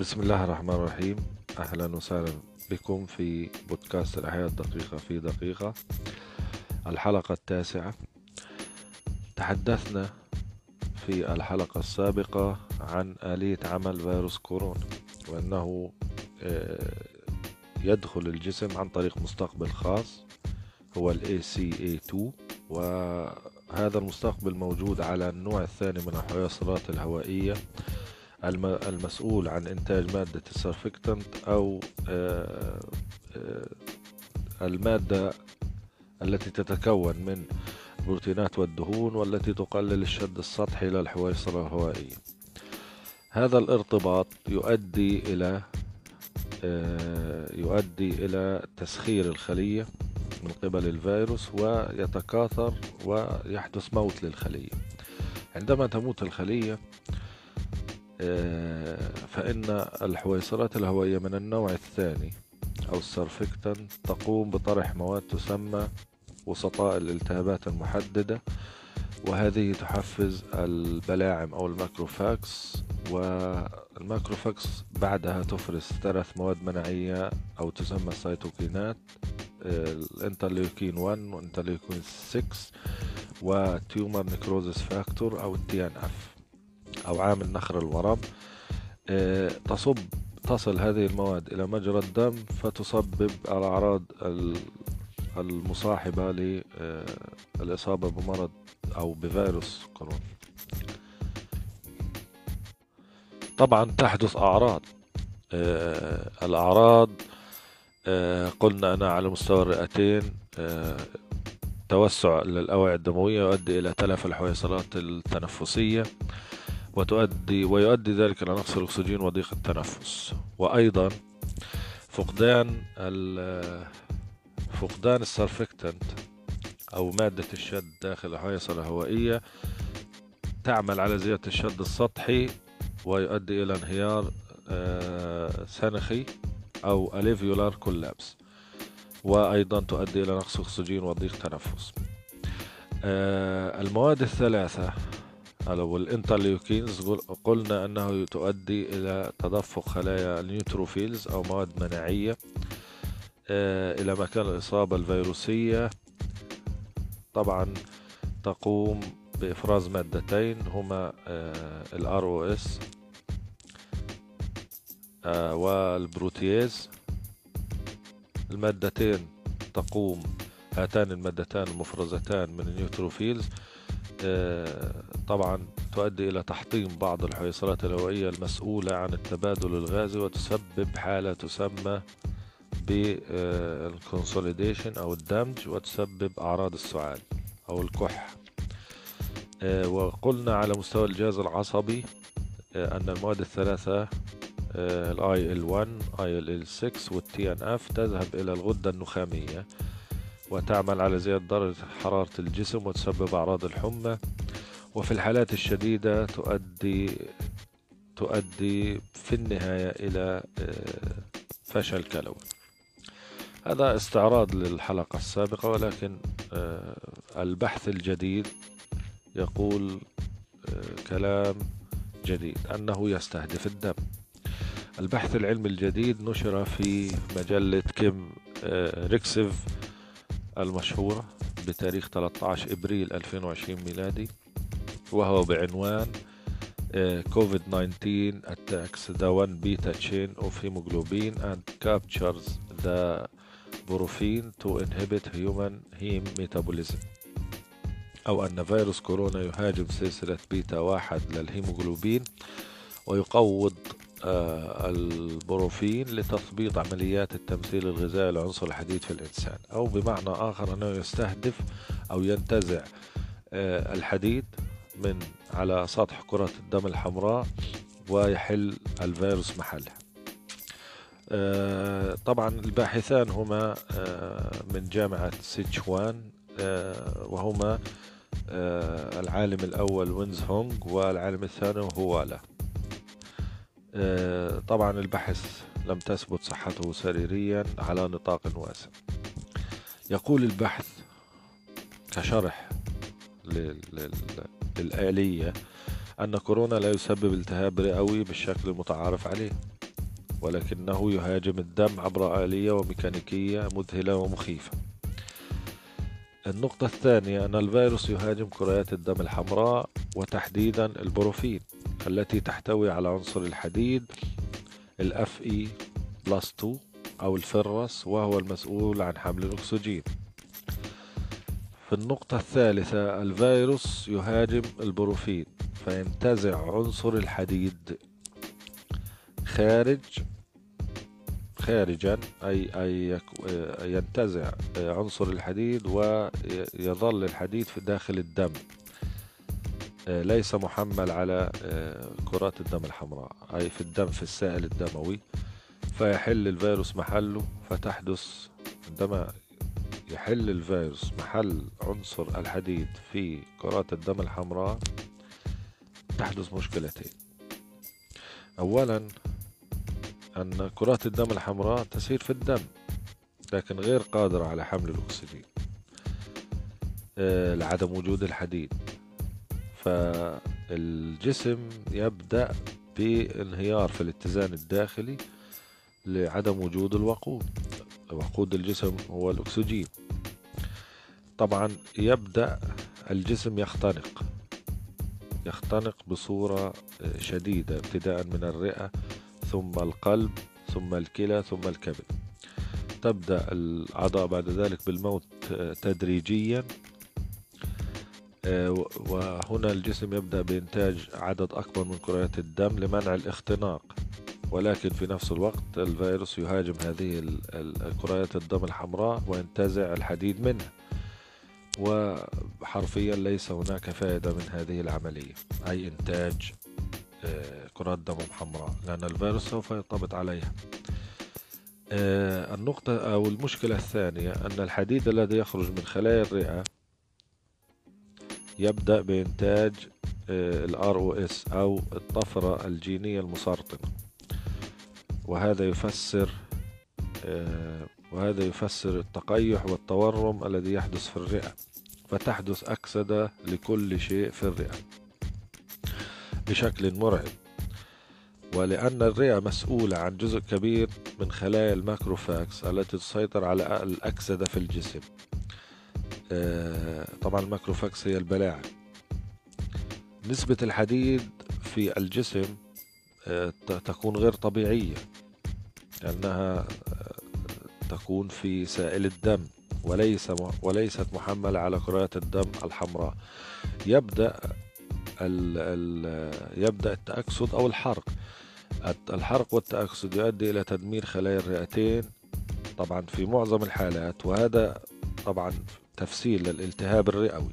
بسم الله الرحمن الرحيم. أهلا وسهلا بكم في بودكاست الأحياء الدقيقة في دقيقة الحلقة التاسعة. تحدثنا في الحلقة السابقة عن آلية عمل فيروس كورونا وأنه آه، يدخل الجسم عن طريق مستقبل خاص هو ال ACA2 وهذا المستقبل موجود على النوع الثاني من الحويصلات الهوائية. المسؤول عن إنتاج مادة السرفكتنت أو آه، آه، المادة التي تتكون من البروتينات والدهون والتي تقلل الشد السطحي للحويصلة الهوائية هذا الارتباط يؤدي إلى آه، يؤدي إلى تسخير الخلية من قبل الفيروس ويتكاثر ويحدث موت للخلية. عندما تموت الخلية فإن الحويصلات الهوائية من النوع الثاني أو ال surfactant تقوم بطرح مواد تسمى وسطاء الالتهابات المحددة وهذه تحفز البلاعم أو ال macrophages وال macrophages بعدها تفرز ثلاث مواد مناعية أو تسمى السيتوكينات ال interleukin 1 و interleukin 6 و tumor necrosis factor أو ال TNF. أو عامل نخر الورم آه، تصب تصل هذه المواد إلى مجرى الدم فتسبب الأعراض المصاحبة للإصابة بمرض أو بفيروس كورونا. طبعا تحدث أعراض آه، الأعراض آه، قلنا أنا على مستوى الرئتين توسع للأوعية الدموية يؤدي إلى تلف الحويصلات التنفسية. وتؤدي ويؤدي ذلك إلى نقص الأكسجين وضيق التنفس. وأيضا فقدان فقدان السرفكتنت أو مادة الشد داخل الحويصلة الهوائية تعمل على زيادة الشد السطحي ويؤدي إلى انهيار آه، سنخي أو أليفيولار كولابس وأيضا تؤدي إلى نقص أكسجين وضيق تنفس. آه، المواد الثلاثة وال interleukins قلنا أنه تؤدي إلى تدفق خلايا ال neutrophils أو مواد مناعية آه، إلى مكان الإصابة الفيروسية. طبعا تقوم بإفراز مادتين هما آه، ال ROS آه، وال protease. المادتين تقوم هاتان المادتان المفرزتان من ال neutrophils. طبعا تؤدي إلى تحطيم بعض الحويصلات الهوائية المسؤولة عن التبادل الغازي وتسبب حالة تسمى بال consolidation أو الدمج وتسبب أعراض السعال أو الكح آه، وقلنا على مستوى الجهاز العصبي آه، أن المواد الثلاثة ال IL-1 IL-6 وال TNF تذهب إلى الغدة النخامية. وتعمل على زيادة درجة حرارة الجسم وتسبب أعراض الحمى. وفي الحالات الشديدة تؤدي تؤدي في النهاية إلى آه، فشل كلوي. هذا استعراض للحلقة السابقة ولكن آه، البحث الجديد يقول آه، كلام جديد أنه يستهدف الدم. البحث العلمي الجديد نشر في مجلة ChemRxiv المشهورة بتاريخ 13 إبريل 2020 ميلادي وهو بعنوان COVID-19 attacks the 1 beta chain of hemoglobin and captures the porphyrin to inhibit human heme metabolism. أو أن فيروس كورونا يهاجم سلسلة بيتا واحد للهيموغلوبين ويقوض آه، البروفين لتثبيط عمليات التمثيل الغذائي لعنصر الحديد في الإنسان أو بمعنى آخر أنه يستهدف أو ينتزع آه، الحديد من على سطح كرة الدم الحمراء ويحل الفيروس محلها. آه، طبعا الباحثان هما آه، من جامعة سيتشوان آه، وهما العالم الأول وينز هونغ والعالم الثاني هوالا طبعا البحث لم تثبت صحته سريريا على نطاق واسع. يقول البحث كشرح للآلية أن كورونا لا يسبب التهاب رئوي بالشكل المتعارف عليه ولكنه يهاجم الدم عبر آلية وميكانيكية مذهلة ومخيفة. النقطة الثانية أن الفيروس يهاجم كريات الدم الحمراء وتحديدا البروفين. التي تحتوي على عنصر الحديد Fe plus 2 أو ال ferrous وهو المسؤول عن حمل الأكسجين. في النقطة الثالثة الفيروس يهاجم البروفين فينتزع عنصر الحديد خارج خارجا أي, أي ينتزع عنصر الحديد ويظل الحديد في داخل الدم. ليس محمل على كرات الدم الحمراء أي في الدم في السائل الدموي. فيحل الفيروس محله فتحدث عندما يحل الفيروس محل عنصر الحديد في كرات الدم الحمراء تحدث مشكلتين. أولا أن كرات الدم الحمراء تسير في الدم لكن غير قادرة على حمل الأكسجين آه، لعدم وجود الحديد. فالجسم يبدأ بانهيار في الاتزان الداخلي لعدم وجود الوقود. وقود الجسم هو الأكسجين. طبعا يبدأ الجسم يختنق. يختنق بصورة شديدة ابتداء من الرئة ثم القلب ثم الكلى ثم الكبد. تبدأ الأعضاء بعد ذلك بالموت تدريجيا. وهنا الجسم يبدأ بإنتاج عدد أكبر من كريات الدم لمنع الاختناق. ولكن في نفس الوقت الفيروس يهاجم هذه كريات الدم الحمراء وينتزع الحديد منها. وحرفيا ليس هناك فائدة من هذه العملية أي إنتاج آه، كرات دم حمراء لأن الفيروس سوف يرتبط عليها. آه، النقطة أو المشكلة الثانية أن الحديد الذي يخرج من خلايا الرئة يبدأ بإنتاج آه، ال ROS أو الطفرة الجينية المسرطنة. وهذا يفسر وهذا يفسر التقيح والتورم الذي يحدث في الرئة فتحدث أكسدة لكل شيء في الرئة بشكل مرعب. ولأن الرئة مسؤولة عن جزء كبير من خلايا ال macrophages التي تسيطر على الأكسدة في الجسم. آه، طبعا ال macrophages هي البلاعة. نسبة الحديد في الجسم آه، تكون غير طبيعية لأنها آه، تكون في سائل الدم وليس وليست محملة على كريات الدم الحمراء. يبدأ ال ال يبدأ التأكسد أو الحرق. الحرق والتأكسد يؤدي إلى تدمير خلايا الرئتين طبعا في معظم الحالات وهذا طبعا تفسير للالتهاب الرئوي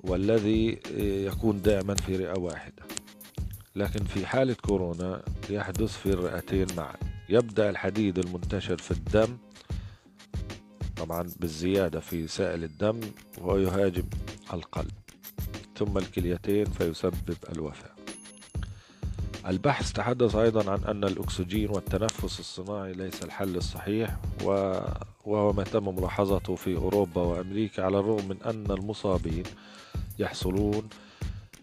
والذي يكون دائما في رئة واحدة. لكن في حالة كورونا يحدث في الرئتين معا. يبدأ الحديد المنتشر في الدم طبعا بالزيادة في سائل الدم ويهاجم القلب. ثم الكليتين فيسبب الوفاة. البحث تحدث أيضا عن أن الأكسجين والتنفس الصناعي ليس الحل الصحيح وهو ما تم ملاحظته في أوروبا وأمريكا على الرغم من أن المصابين يحصلون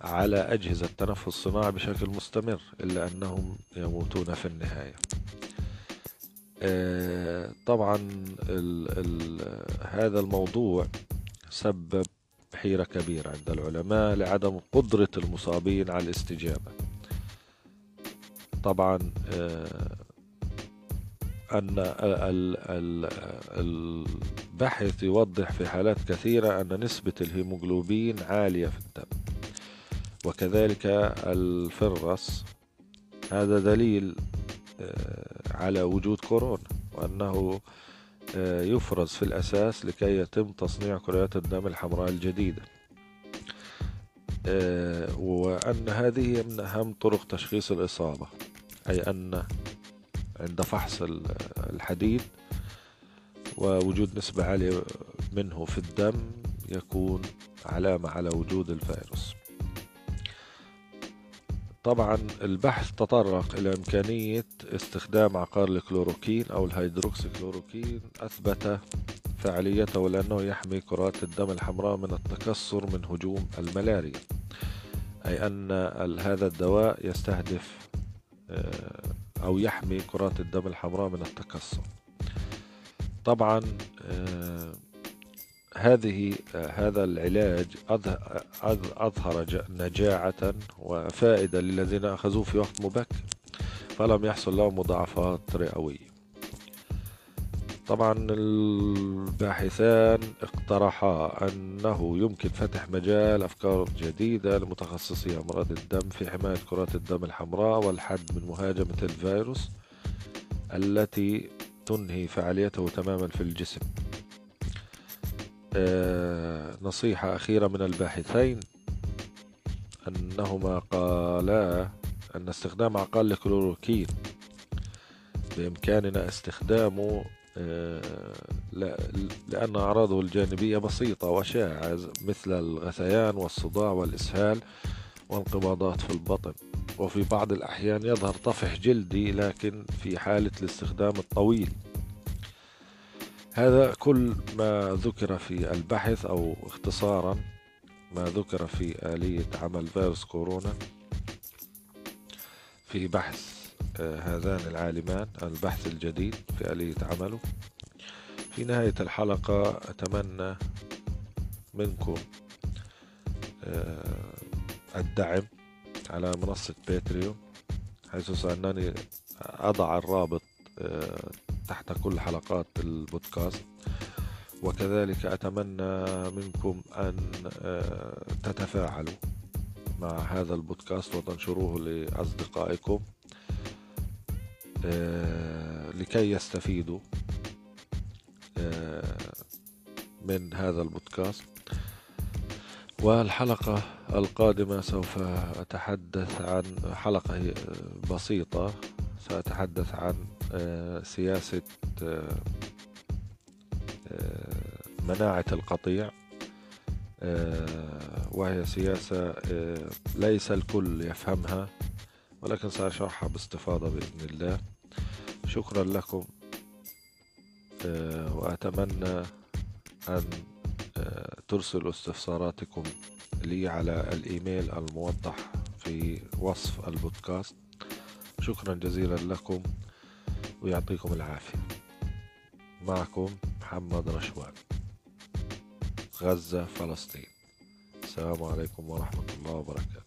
على أجهزة تنفس صناعي بشكل مستمر إلا أنهم يموتون في النهاية. آه، طبعا ال ال هذا الموضوع سبب حيرة كبيرة عند العلماء لعدم قدرة المصابين على الاستجابة. طبعا آه، أن البحث يوضح في حالات كثيرة أن نسبة الهيموغلوبين عالية في الدم وكذلك الفرس. هذا دليل آه، على وجود كورونا وأنه آه، يفرز في الأساس لكي يتم تصنيع كريات الدم الحمراء الجديدة. آه، وأن هذه من أهم طرق تشخيص الإصابة أي أن عند فحص الحديد ووجود نسبة عالية منه في الدم يكون علامة على وجود الفيروس. طبعا البحث تطرق إلى إمكانية استخدام عقار الكلوروكين أو الهيدروكسيكلوروكين أثبت فعاليته لأنه يحمي كرات الدم الحمراء من التكسر من هجوم الملاريا أي أن هذا الدواء يستهدف آه، أو يحمي كرات الدم الحمراء من التكسر. طبعا هذه هذا العلاج أظهر نجاعة وفائدة للذين أخذوه في وقت مبكر فلم يحصل لهم مضاعفات رئوية. طبعا الباحثان اقترحا أنه يمكن فتح مجال أفكار جديدة لمتخصصي أمراض الدم في حماية كرات الدم الحمراء والحد من مهاجمة الفيروس التي تنهي فعاليته تماما في الجسم. آه، نصيحة أخيرة من الباحثين أنهما قالا أن استخدام عقال الكلوروكين بإمكاننا استخدامه لأن أعراضه الجانبية بسيطة وشائعة مثل الغثيان والصداع والإسهال وانقباضات في البطن. وفي بعض الأحيان يظهر طفح جلدي لكن في حالة الاستخدام الطويل. هذا كل ما ذكر في البحث أو اختصارا ما ذكر في آلية عمل فيروس كورونا في بحث. آه، هذان العالمان البحث الجديد في آلية عمله. في نهاية الحلقة أتمنى منكم آه، الدعم على منصة باتريون حيث سأنني أضع الرابط آه، تحت كل حلقات البودكاست. وكذلك أتمنى منكم أن آه، تتفاعلوا مع هذا البودكاست وتنشروه لأصدقائكم. لكي يستفيدوا آه، من هذا البودكاست. والحلقة القادمة سوف أتحدث عن حلقة بسيطة سأتحدث عن آه، سياسة آه، آه، مناعة القطيع وهي سياسة ليس الكل يفهمها ولكن سأشرحها باستفاضة بإذن الله. شكرا لكم. وأتمنى أن ترسلوا استفساراتكم لي على الإيميل الموضح في وصف البودكاست. شكرا جزيلا لكم ويعطيكم العافية. معكم محمد رشوان غزة فلسطين. السلام عليكم ورحمة الله وبركاته.